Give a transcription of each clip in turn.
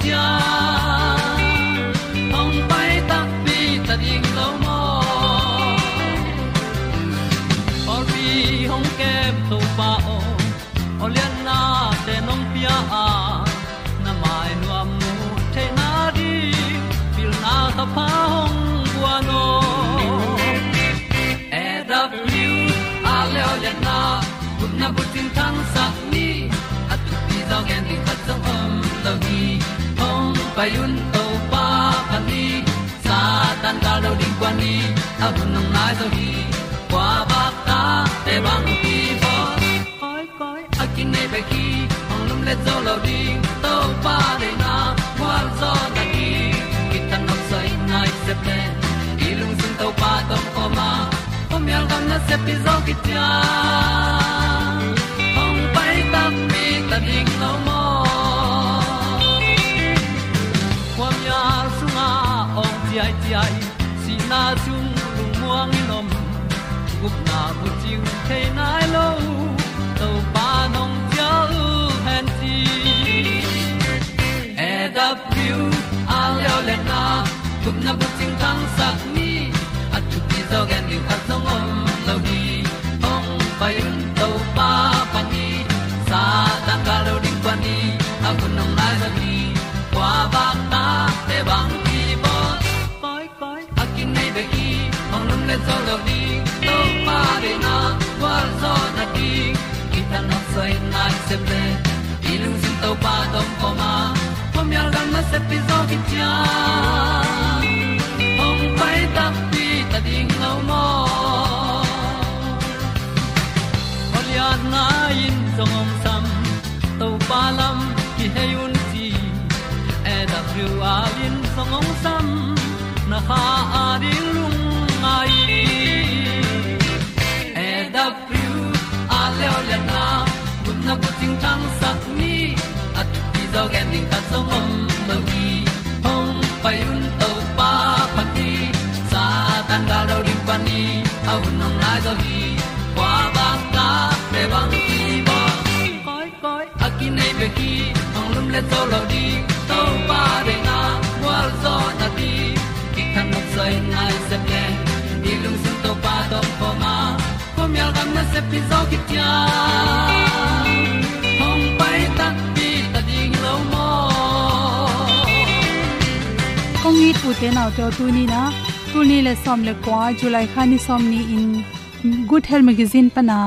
pi payun to pa pa ni sa tan ka lo ding kwan ni a bu nang mai zo hi kwa ba ta te bang ki bo koi koi a kin nei pe ki ong lum le zo lo ding to pa de na kwa zo na ki ki tan nok sai nai se pe ilung sun to pa tom ko ma. Pom yal gam na se pi zo ki ta ai ti ai si na chung lu muang ni nom gup na bu ting te nai lo to pa nong pia u han ti e da piu a leo le na gup na bu ting tang sak ni at tu ti zo gen ni khat song om lo di ong pai zo lo di to pa de na kwa zo na ki ki ta na sai nai se ple i lung sin to pa tom ko ma pom yal gam na se pi zo ki to lo di to pa de na wa zo na ti ki kan nok sai nai se ple ni lung sun to pa to pa ma. Pom yal gam na se pi zo ki tia hong pai ta pi ta ding lo mo kong i tu te naw te tu ni na. Tu ni le som le kwa july khani som ni in good health magazine pana.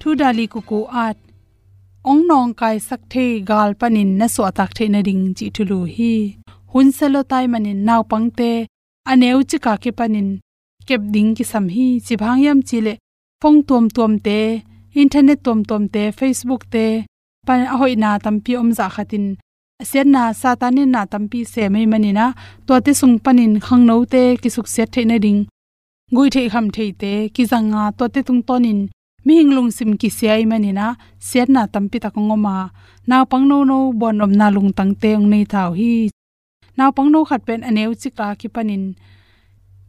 Thu dali ku ko ong nong kai sak the gal panin na so tak the na ding chi thulu hi. Hun selo tai manin naw pangte aneu chi ka ke panin kep ding ki sam hi. Chi bhang yam chi le phong tuam tuam te, internet tuam tuam te, facebook te pan hoi na tampi om za khatin. Sen na satanin na tampi se mai manina to te sung panin khang no te ki suk set the na ding. Gui the kham the te ki zanga to te tung tonin mi hinglung sim ki siai manina set na tampi ta kongoma naw pang no no bon om na lung tang teng nei thau hi. Naw pang no khat pen aneu chika ki panin.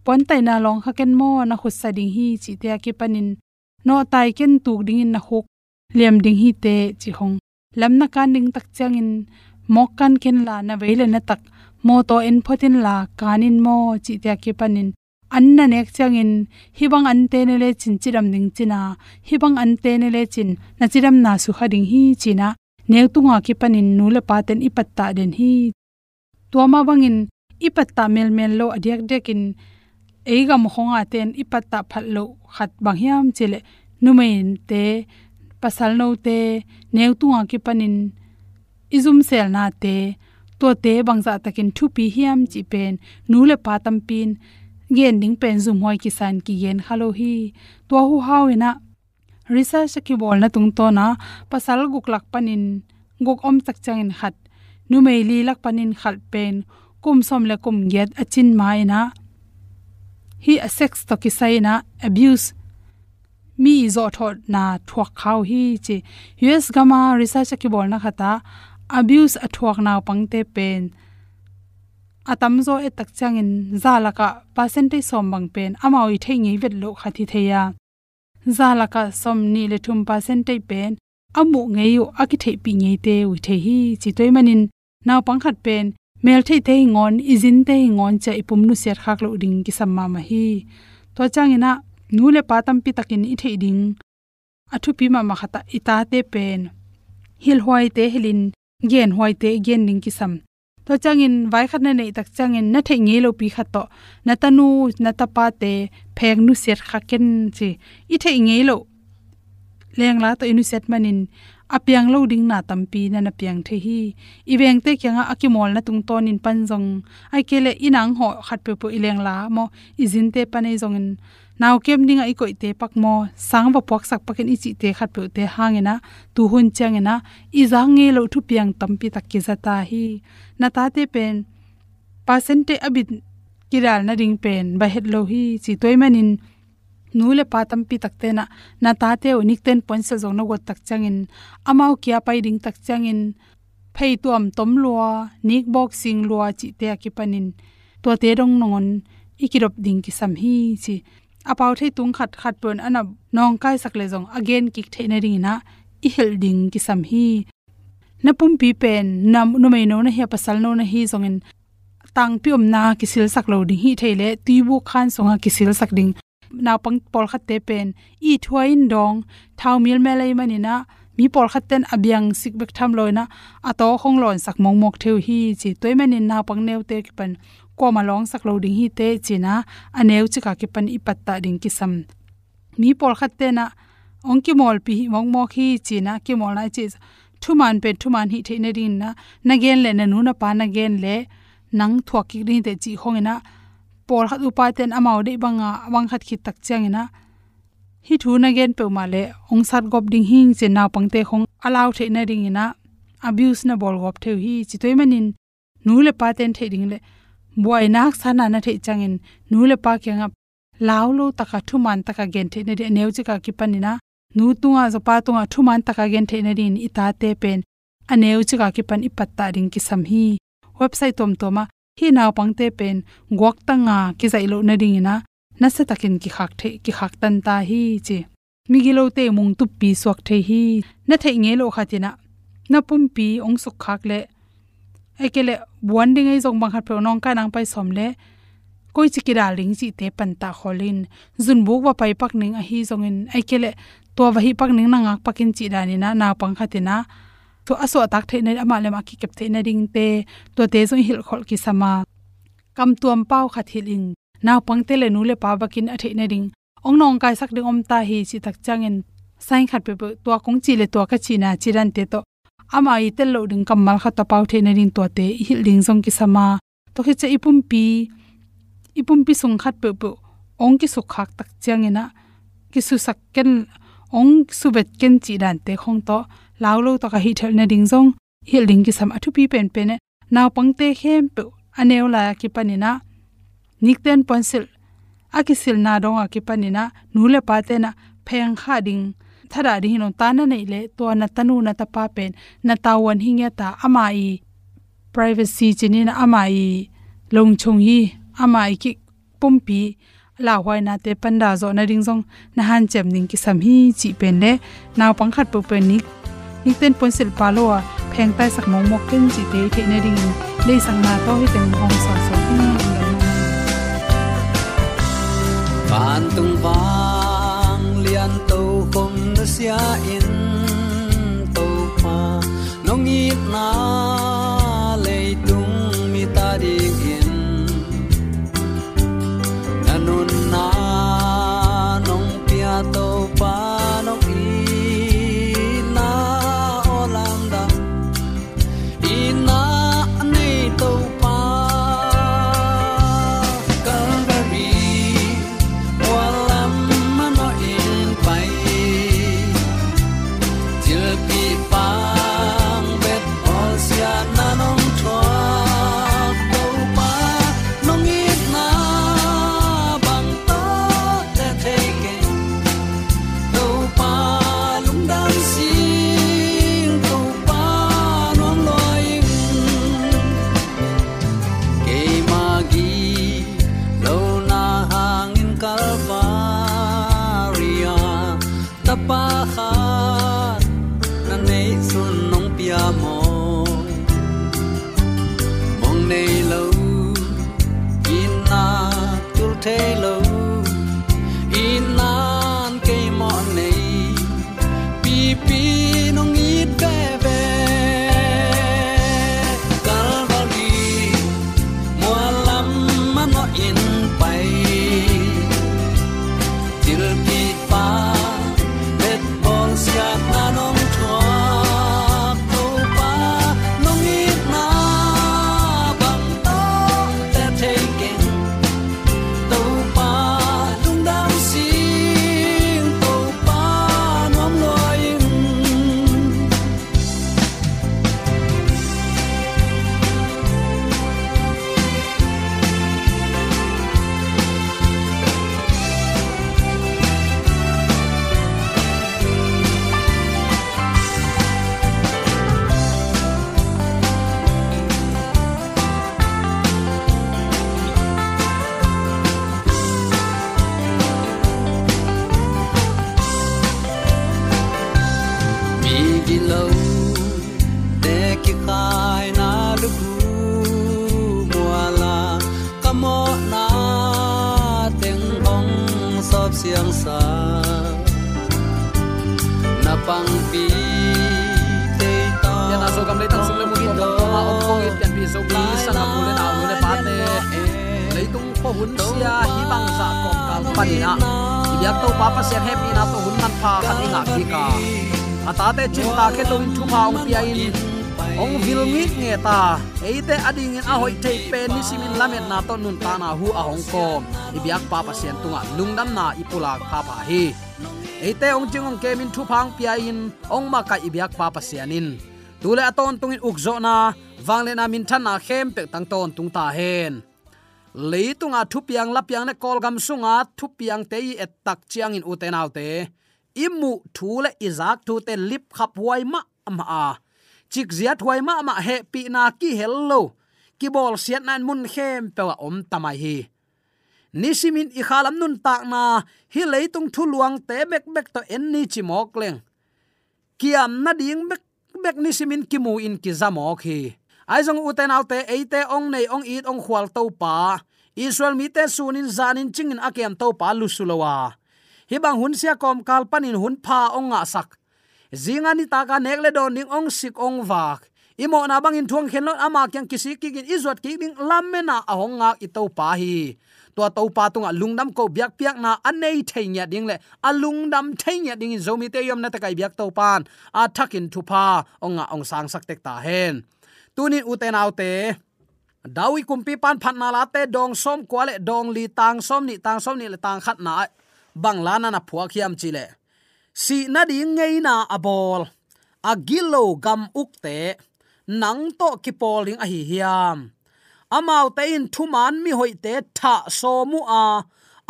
Pon tai na long kha ken mo, na khut sa ding hi chi te ki panin. No tai ken tuk ding in na hok liam ding hi te chi hong. Lam na kan ding tak chang in, mok kan ken la na veile na tak. Mo to en photin la kanin mo chi te ki panin anna nek changin hibang ante ne le chin chiram ning china hibang ante ne le chin na chiram na su khading hi china neu tunga ki panin nu le paten ipatta den hi tuama bangin ipatta mel mel lo adiak dekin eiga mohonga ten ipatta phallo khat bangyam chile numein te pasal no te neu tunga ki panin izum sel na te to te bangza takin thupi hiam chi pen nu le patam pin gen ding pen zum hoi ki san ki gen khalo hi to hu hawina research ki bol na tung to na pasal guk lak panin guk om tak changin khat nu mei li lak panin khal pen kum som le kum get achin mai na hi a sex to ki sai na abuse mi zo tho na thuak khau hi chi us gama research ki bol na khata abuse athuak naw pangte pen atam zo e tak changin zalaka percentage som bang pen amawi thengi vet lo khathi theya. Zalaka som ni le thum percentage pen amu ngeyu aki thei pi ngei te wi the hi chi toy manin. Naw pangkhat pen mel thei te ngon, izin te ngon cha ipum nu ser khak lo ding ki samma ma hi. To changina nu le patam pi takin i thei ding. Athu pi ma ma khata ita te pen. Hil hoi te helin, gen hoi te gen ning ki sam to changin vai khat na nei tak changin na thei nge lo pi khat to na tanu, na ta pa te phek nu set kha ken chi. I thei nge lo. Leng la to inu set manin. Apiang lo ding na tampi na na piang the hi. Iweng te kyanga akimol na tung ton in panjong ai kele inang ho khat pe po ileng la mo. Izin te panei jong in naw kem ding ai koi te pak mo sang ba pok sak pakin ichi te khat pe te hangena tu hun changena i jang nge lo thu piang tampi tak ki zata hi. Na ta te pen percent abit kiral na ring pen, ba het lo hi, chi toy manin nule patam pi takte na na ta te unik ten point se zong no got tak changin. Amau kia pai ding tak changin, phei tuam tom lua, nik boxing lua chi te ki panin to te dong non ikirop ding ki sam hi, chi apau thei tung khat khat pon ana nong kai sak le jong again, kik the na ring na i hel ding ki sam hi. Na pum pi pen, nam nu mai no na he pasal no na hi jong in tang piom na kisil sak lo ding. Hi theile tuibu khan songa kisil sak ding. Na pang pol khat te pen. I thwain dong. Thau mil me lai mani na mi pol khat ten abyang sik bek tham loina ato khong lon sak mong mok theu hi. Chi toy manin na pang neu te ki pan ko ma long sak lo ding hi te, china, aneu chika ki pan i patta ding ki sam mi pol khat te na ong ki mol pi mong mok hi, china, ki mol na chi, thuman pe thuman hi theina din na na gen le na nu na pa na gen le, nang thuak ki ri te chi khongena por khat upa ten amau de banga awang khat khit tak changina hi thu na gen pe ma le ong sat gop ding hing che na pangte khong alaw the na ring ina abuse na bol gop the hi chi toy manin, nu le pa ten the ding le boy nak sana na the changin nu le pa kyang lao lo taka thu man taka gen the ne de neu chi ka ki panina nu tunga zo pa tunga thu man taka gen the ne rin ita te pen. Aneu chi ka ki pan ipatta ring ki sam hi. Website tom toma, hi naw pangte pen. Gok tanga ki zai lo na ding ina. Na se takin ki khak the ki khak tan ta hi chi. Mi gi lo te mung tu pi sok the hi. Na the nge lo khatina na pum pi ong suk khak le ekele, buan ai jong bang khat pe nong ka nang pai som koi chi kira ling chi te pan ta kholin. Zun buk wa pai pak ning a hi jong in. Ai to wa hi pak ning na ngak pakin chi dani na na pang khatina to aso tak theina ama le ma ki kep theina ring te. To te zo hil khol ki sama kam tuam pau khat in. Naw pang te le nu le pa bakin a theina ring ong nong kai sak ding om ta hi chi tak changin sain khat pe to kong chi le to ka chi na, chi te to ama i tel lo ding kamal kha ta pau theina ring to te hil ding jong ki sama to khi che ipum pi ipum pi sung khat pe pe, ong ki su khak tak chiangena ki su sak ken, ong su bet ken chi dan te khong to lao lo to ka hi thel na ding jong hil ding ki sam athu pi pen pen naw pangte hem pe aneu la ki panina nikten ponsil akisil na donga ki panina nule pa te na, pheng kha ding thara ri hinon ta na nei le to na tanu na ta pa pen na ta wan hingya ta ama i privacy chinin i long chung hi, ama i ki pumpi. La hwai na te panda zo na ring zong, na han chem ning ki sam hi chi pen le naw pang khat pu pen ni. Ni ten pon sil pa lo a, pheng tai sak mong mok ken chi te te na ring le sang na to hi teng hong sa so hi ban tung bang lian tau khom sia in to pa. Nong it na tapahat na nei sun nong pia mo mong nei lo ina tul te lo ong vil ngit nge ta. Eite ading in a hoi te pe ni simin lamet na to nun ta na hu a hong kom. Ibyak pa pa sian tunga lungdam na ipula kha pa hi. Eite ong jing ong kemin thu phang pia in ong ma ka ibyak pa pa sianin tule aton tungin ukzo na wangle na min than na khem pe tang ton tung ta hen. Leitunga thupiang lapiang ne kolgam sunga thupiang te et tak chiang in uten autte imu thule izak thu te lip khap huai ma ama a chik ziat huai ma ma he pi na ki hello ki bol siat nan mun khem pewa om tamai hi. Nisimin i khalam nun tak na, hi leitung thu luang te bek bek to en ni chi mok leng. Kiam na ding bek bek nisimin ki mu in ki zamok hi. Ai zong uten autte eite ong nei ong it ong khwal to pa. Israel mi te sunin zanin chingin akem to pa lusulowa hi bang hun sia kom kal panin hun pha ong nga sak zinga ni ta ka nek le don ning ong sik ong wak imo na bang in thuang khen lo ama kyang kisi ki gin izot ki ding lammena ahong nga i to pa hi. To to pa tunga lungnam ko biak piak na anei thainya ding le alungdam thainya ding in zomi te yom na ta kai biak to pan a thakin thu pa ong ong sang sak tek ta hen. Tunin uten autte dawi kumpi pan phat na la te, dong som kwale dong li tang som ni, tang som ni le tang khat na, bang lana na phua khiam chile si na ding ngei na abol agilo gam ukte nang to ki poling a hi hiam. Amau te in thuman mi hoi te tha so mu a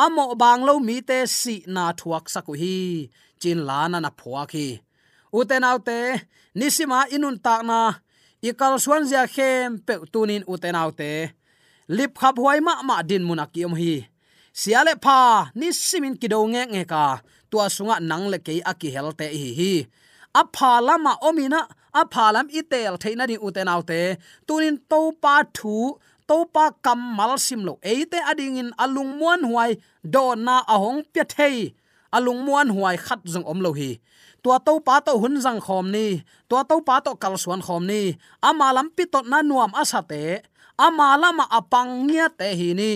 amo bang lo mi te si na thuak saku hi. Chin lana na phua ki. Uten autte nisima inun tak na ikal suan zia khem pe tunin uten autte lip khap huai ma ma din munakiom hi siale pha nisimin kido nge nge ka tua sunga nang le ke aki helte hi hi. A pha lama omina a pha lam itel theina ni uten autte tunin to pa thu to pa kam mal sim lo eite ading in alung muan huai, do na ahong pya thei alung muan huai khat jong om lo hi. Tua to pa to hun jang khom ni. Tua to pa to kal suan khom ni. Amalam pi to na nuam asate. Amalama apang nia te hi ni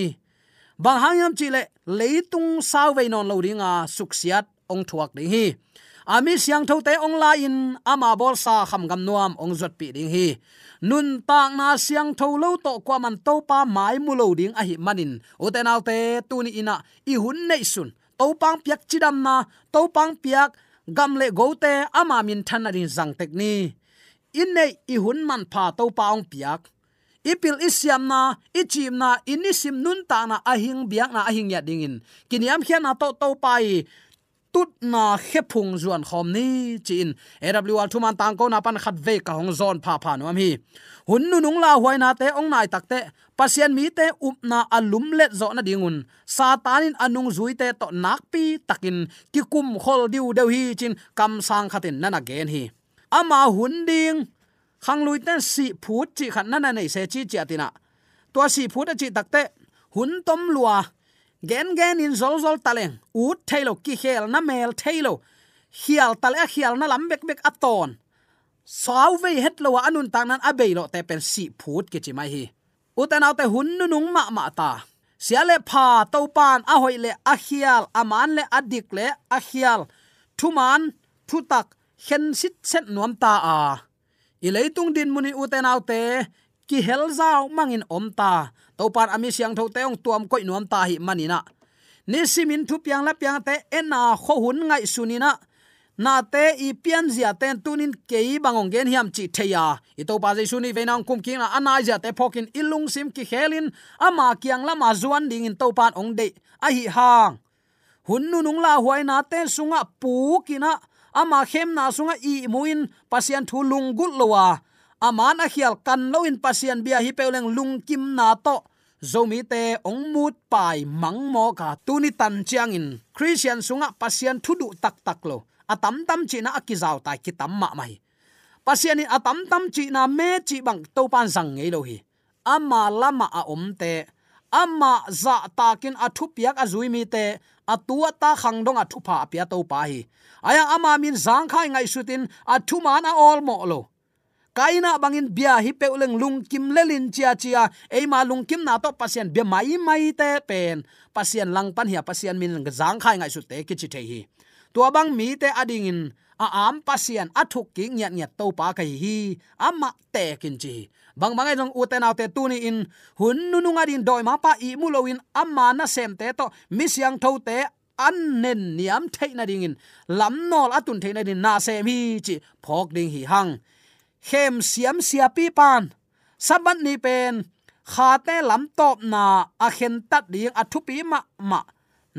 bang hangyam chile leitung sao ve non lo ringa suksiat ong thuak ding hi. À, Ami siang tho te ong la in à, ama bol sa kham gam nuam ong zot pi ding hi. Nun tak na siang tho lo to kwa man to pa mai mu lo ding a hi manin uten te tu ni ina i à, hun nei sun to pang piak chidam na to pang piak gam le go te ama min than rin zang tek ni. In nei i hun man pha to pa ong piak ipil isiam na, ichim na, inisim nun ta na ahing, biak na ahing ya dingin. Kiniam khian na to to pai, tut na khepung zuan khom ni chin awl thuman tang ko na pan khat ve ka hong zon pha pha no hi. Hun nu nung la huai na te ong nai tak te, pasien mi te up na alum let zo na dingun. Satanin anung zui te to nak pi takin, ki kum khol diu deu hi chin kam sang khatin nana gen hi. Ama hun ding khang lui ten si phut chi khan na na nei se chi chi atina to si phut chi takte hun tom lua gen gen in zol zol taleng ut thailo ki khel na mel thailo hial tal a hial na lam bek bek aton saw ve het lo anun tang nan abei lo te pen si phut ke chi mai hi. Uten autte hun nu nung ma ma ta. Siale pha to pan a hoi le a hial aman le adik le a hial thuman thutak hen sit set nuam ta a i leitung din muni uten autte ki hel zau mangin om ta to par ami siang tho teong tuam koi nuam ta hi manina. Ni simin thu piang la piang te ena kho hun ngai sunina. Na te i pian zia ten tunin kei bangong gen hiam chi theya. I to pa jai suni venang kum king na anai zia te phokin ilung sim ki khelin. Ama kiang lama zuan ding in to pan ong de. A hi hang. Hun nu nung la huai na te sunga pu kina ama khem na sunga i muin pasian thu lung gul lowa aman a khial kan lo in pasian bia hi peleng lung kim na to. Zomi te ong mut pai mang mo ka tuni tan chiang in. Christian sunga pasian thudu tak tak lo. Atam tam chi na akizaw tai ki tam ma mai. Pasian in atam tam chi na me chi bang to pan sang ngei lo hi. Ama lama a om te ama za takin athu piak azui mi te atua ta khangdong athu pha pia to pa hi. Aya ama min zang khai ngai sutin athu man a all mo lo. Kaina bangin bia hi peuleng lung kim lelin chia chia, ei ma lung kim na to pasien be mai mai te pen. Pasien lang pan hi pasien min zang khai ngai su te ki chi the hi. Tua bang mi te ading in, a am pasien athuk ki nyat nyat to pa kai hi ama te kin chi bang bangai jong uten autte tu ni in hun nu nu nga din doi ma pa i mulowin amma na sem te to mi siang tho te an nen niam thei na ding in lam nol atun thei na din na sem hi chi phok ding hi hang khem siam sia pi pan sabat ni pen kha te lam top na a khen tat ding a thu pi ma ma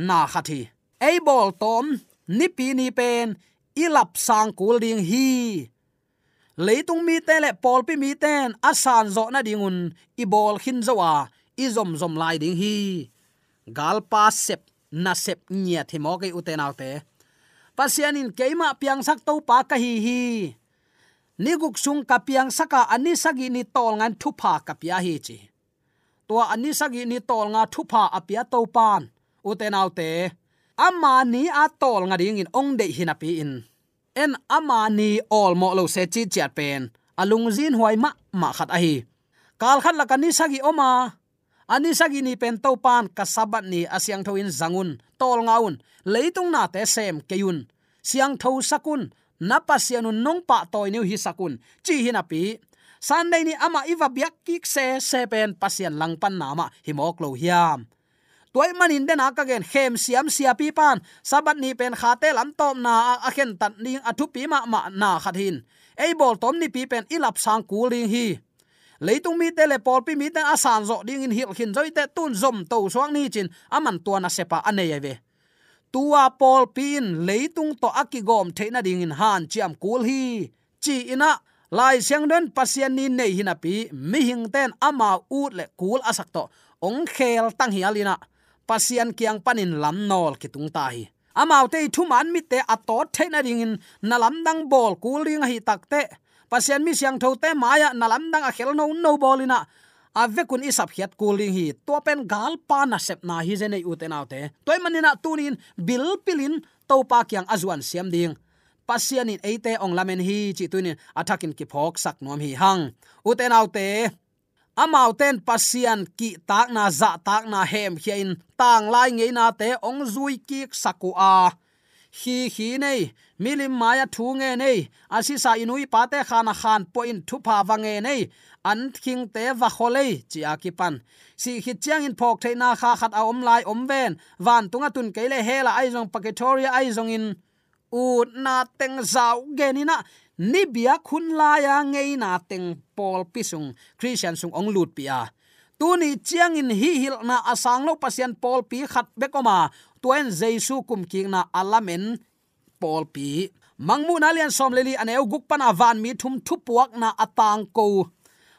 na khathi ei bol tom ni pi ni pen ilap sang kul ding hi leitung mi te le pol pi mi ten asan zo na dingun i bol khin zowa i zom zom lai ding hi. Gal pa sep, na sep nya thimo ke uten autte pasianin keima piang sak to pa ka hi hi. Guk sung kapiang saka ani sagi ni tol ngan thupa kapia hi chi. To ani sagi ni tol nga thupa apia to pan. Uten autte ama ni a tol nga ding in ong de hinapi in en amani all mo lo se chi chat pen. Alung zin huai ma ma khat a hi. Kal khat la kani sagi oma ani sagi ni pen to pan ka sabat ni asyang thoin zangun, tol ngaun leitung na te sem keyun siang tho sakun na pasianu nong pa toy new hi sakun chi hin api sunday ni ama iwa biak kik se se pen pasian lang pan nama himok lo hiam toy manin den aka gen khem siam sia pi pan. Sabat ni pen khate lam tom na a khen tat ning athu pi ma ma, na khat hin. Ei bol tom ni pi pen ilap sang kuling hi. Leitung mi te le pol pi mi te asan zo ding in hil khin zoi te tun zom to suang ni chin. Aman tua na sepa ane ya ve. Tua pol pin leitung to akigom theina ding in han chiam kul hi chi ina, lai siang den pasien ni nei hinapi mi hing ten ama u le kul asak to. Ong khel tang hialina pasian kiang panin lam nol kitung ta hi amau te thu man mi te atot theina ding in na lam dang bol kul ring hi takte pasian mi siang tho te maya na lam dang a khel no no bolina ave kun isap hiat cooling hi to pen gal pa na sep na hi jene u te naute toy manina tunin bil pilin to pa kyang azuan siam ding. Pasianin eite ong lamen hi, chi tunin athakin ki phok sak nom hi hang. U te naute amau ten pasian ki tak na za tak na hem hian tang lai ngei na te ong zui ki saku a. Hi hi nei. Milim maya thu nge nei. Asisa inui pate khana khan point thu pha wange nei. An king te wa kholei, chi akipan si hi chiang in phok theina kha khat a om lai om ven. Van tunga tun keile hela ai jong paketoria ai jong in. U na teng zau genina ni bia khun la ya ngei na teng pol pisung, christian sung ong lut pia. Tu ni chiang in hi hil na asang lo pasian pol pi khat bekoma tuen jesu kum king na alamen pol pi. Mangmu na lian som leli aneu guk pana van mi thum thu puak na atang ko.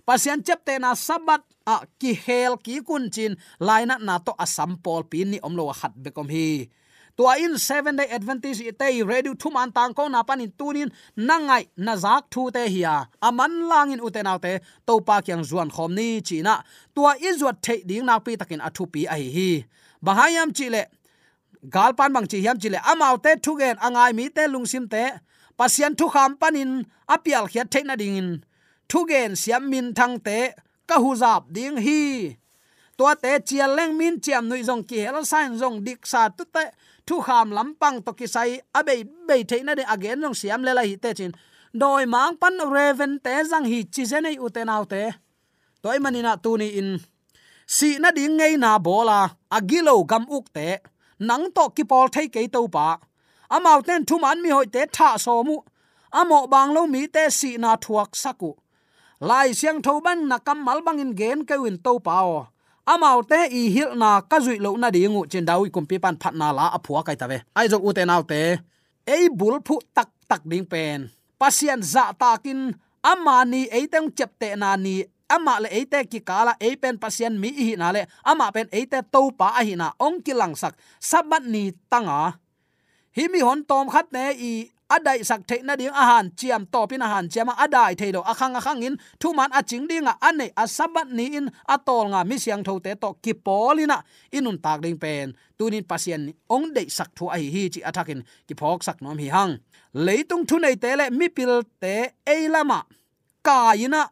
Pasian chep te na sabat a ki hel ki kun chin laina na to asam pol pi ni omlo khat bekom hi tua in seven day advantage te ready thu man tang ko na panin tunin nangai na zak thu te hiya aman langin uten autte to pa kyang zuan khom ni china. Tua izuat the ding na pi takin athu pi ai hi bahayam chile galpan bang chi hiam chile amau te thu gen angai mi te lungsim te. Pasian thu kham panin apial khiat theina dingin. Thu gen siam min thang te, ka hu zap ding hi. Tua te chial leng min chiam nui jong ki hel sign jong dik sa tu te thu kham lampang to ki sai abe be theina de again long siam le la hi te chin. Doi mang pan reven te zang hi chi se u te nau te. Toy manina tu ni in. Si na ding ngei na bola agilo gam uk te. Nang to ki pol thei ke to pa. Amau ten thu man mi hoi te tha so mu. Amo bang lo mi te si na thuak saku lai siang tho ban na kam mal bang in gen ke win to pa o amau te i hil na ka zui lo na dingu chen dawi kum pi pan phat na la aphua kai ta ve. Ai jok u te nau te. Ei bul phu tak tak ding pen. Pasian za takin ei teng chep te na ni, ama le ate ki kala e pen pasien mi hi na le, ama pen ate to pa a hi na ong ki lang sak. Sabat ni tanga. Hi mi hon tom khat ne i adai sak the na ding ahan, chiam to pin ahan, chiam adai theido akhang akhang in thu man a ching dinga ane, a sabat ni in atol nga mi siang tho te to ki polina inun tak ding pen. Tunin pasien ong dei sak thu ai hi chi athakin ki phok sak nom hi hang. Leitung thu nei te le mi pil te eilama ka ina,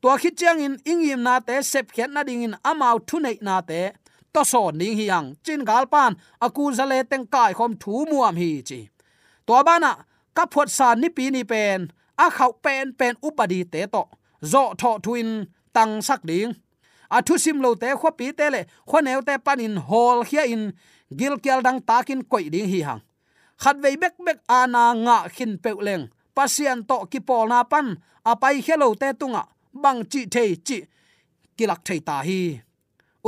tua khit chiang in ingim na te, sep khet na ding in amau thu nei na te, to so ning hi yang chin gal pan aku zale teng kai khom thu muam hi chi. To bana ka phuat san ni pi ni pen, a khau pen pen upadi te to. Zo tho thuin tang sak ding. A thu sim lo te kho pi te le kho neu te panin hol khia in gil kyal dang takin koi ding hi hang. Khat vei bek bek ana nga khin pe leng. Pasian to ki pol na pan apai hello te tunga. Bang chi the chi kilak thei ta hi.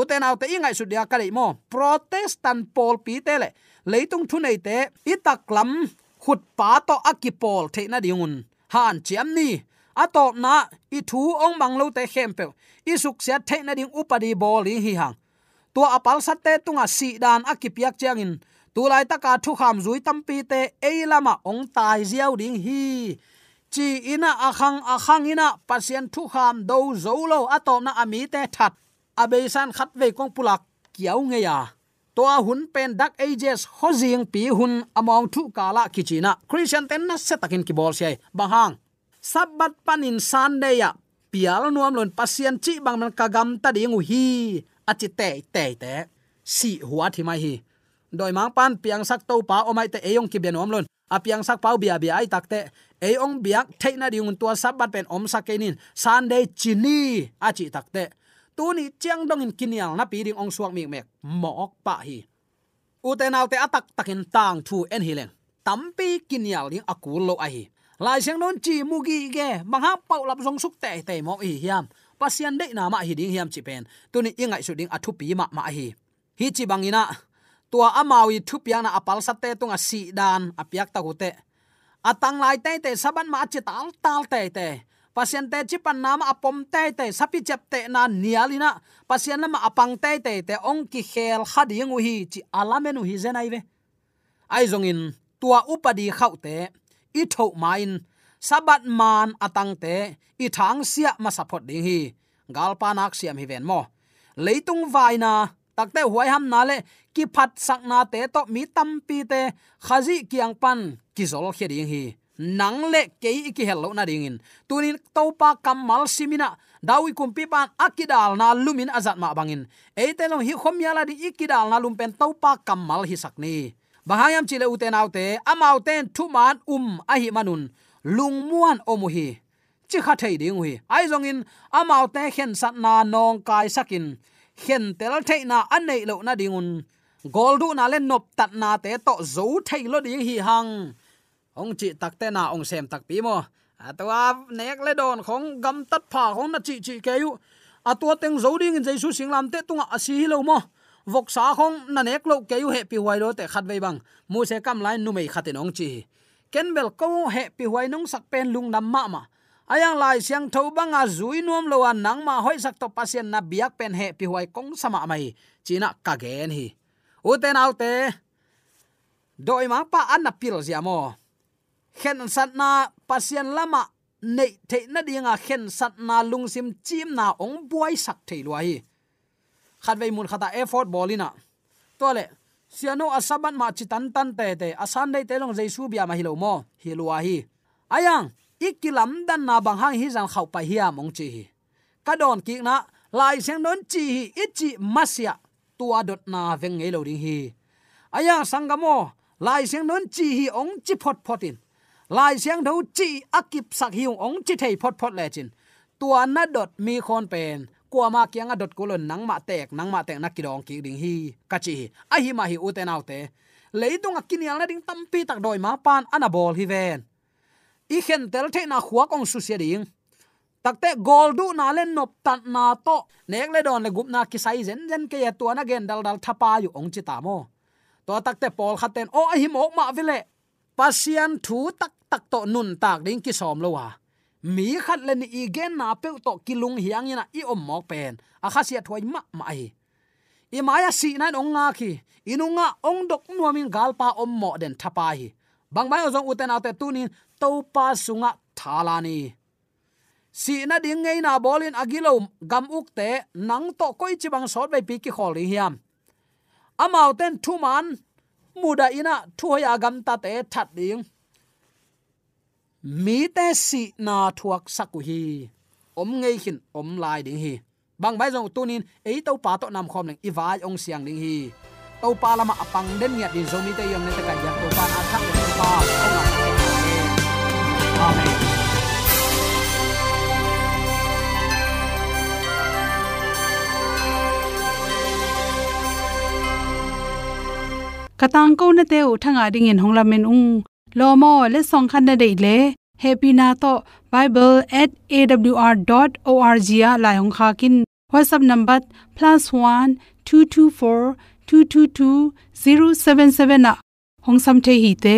Uten autte ingai sudia kale mo. Protestant pol pi te le. Leitung thu nei te itak lam khut pa to akipol theina dingun han chiam ni. Ato na i thu ong mang lo te khem pe i suk sia theina ding upadi bol hi hang tua apal sat te tunga si dan akipiak changin tu lai taka thu kham zui tampi te eilama ong tai ziaw ding hi. Chi ina akhang akhang ina pasien thu kham do zolo atom na ami te that abesan khat ve kong pulak kiau nge ya to hun pen dak ages hozing pi hun among thu kala kichina christian ten na setakin ki bol sei eh. bahang sabat panin sunday ya. Pial nuam lon pasien chi bang man kagam ta ding hi. Achi te te te. Si huwa thi mai hi. Doi mang pan piang sak to pa omai te eyong ki benom lon a piang sak pau bia bia ai takte eyong biak theina diung tua sabat pen om sakenin sunday chini. Achi tak takte tu ni chiang dong in kinial na pi ding ong suak mi mek. Mok pa hi. U te nau te atak takin tang thu en hilen tampi kinial ding akul lo ai lai siang non chi mugi ge. Mangha pau lap jong suk te te mo hi hiam. Pasian de na ma hi ding hiam chi pen. Tu ni ingai su ding athu pi ma ma hi. Hi chi bangina tua amawi thu piang na apal satte tunga si dan. Apiak ta te. Atang lai te te saban ma chi tal tal te te pasien te chi pan nama apom te te, sapi chep te na nialina pasien nam apang te te te ong ki khel khading hi chi alamenu hi zenai ve. Ai zong in, tua upadi khau te, i tho main sabat man atang te, i thang sia ma support ding hi. Galpa nak siam hi ven mo. Leitung vaina takte huai ham na le, ki phat sak na te to mi tam pi te, khazi kiang pan, ki zol khe hi nang le ke ki hello na ding in tunin topa kamal simina dawi kumpi pan akidal na lumin azat ma bangin eite long hi khom yala di ikidal na lumpen topa kamal hi sakni bahayam chile uten autte amauten thuman um ahi manun lungmuan omuhi chi kha thei ding hui ai zong in amaute khen sat na nong kai sakin khen tel thei na anei lo na dingun goldu na len nop tat na te to zo thei lo ding hi hang ong chi tak te na ong sem tak pi mo à, atwa nek le don khong gam tat pha khong na chi chi ke yu atwa à, teng zo ding in jaisu singlam te tunga asi lo mo vok sa khong na nek lo ke yu he pi huai lo te khat bằng. Bang mu se kam lai nu mei khatin ong chi ken bel ko he pi huai nong sak pen lung nam ma ma ayang lai siang tho banga zui à, nuam lo an nang ma hoi sak to pasien na biak pen he pi huai kong sama mai china ka gen hi uten autte doi ma pa an na pil zia mo khen sat na pasian lama, nei the na dinga khen sat na lungsim chim na ong buai sak thei luai hi. Khat vei mun khata effort bolina tole siano asaban ma chi tan tan te te, asan dei te long jaisu bia ma hi lo mo hi. Hi ayang, ikilam dan na bang hang hi jang khau pa hi among chi hi. Kadon ki na, lai seng don chi hi, ichi masya tua dot na veng ngei lo ding hi. Ayang sangamo, lai seng don chi hi ong chi phot photin lai siang do chi akip sak hiung ong chi thei phot phot le chin. Tua na dot mi khon pen kwa ma kyang a dot kolon nang ma tek nang ma tek na kidong ki ding hi ka chi a hi ma hi u te nau te leidong akinial na ding tampi tak doi ma pan anabol hi ven i khen tel the na khuak ong su sia ding takte gol du na len nop tan na to nek le don le gup na ki sai zen zen ke ya tu na gen dal dal thapa yu ong chi ta mo to takte pol khaten o a hi mo ma vile pasian thu tak tak to nun tak ding ki som lo wa mi khat le ni igen na pe to kilung hiang ina i om mok pen a kha sia thoi ma ma ai i maya si na ong nga ki inunga ong dok nuamin galpa om mo den thapa hi bang bai ozong uten ate tunin to pa sunga thalani si na ding ngei na bolin agilo gam uk te nang to koi chi bang sot bai pi ki khol ri hiam amau ten thu muda ina thu ya gam ta te that ding mi te si na thuak saku hi. Om ngei hin, om lai ding hi. Bang bai jong tunin, ei to pa to nam khom leng, i vai ong siang ding hi. To pa lama apang den nya din zomi te yong ne ta ka ya to pa a thak to pa ong a amen. Katang ko na te u thanga ding in hongla men ung lomo le song khan na dei le happy na to bible@awr.org ya la yong kha kin whatsapp number +1 224 222 077 na hong sam the hi te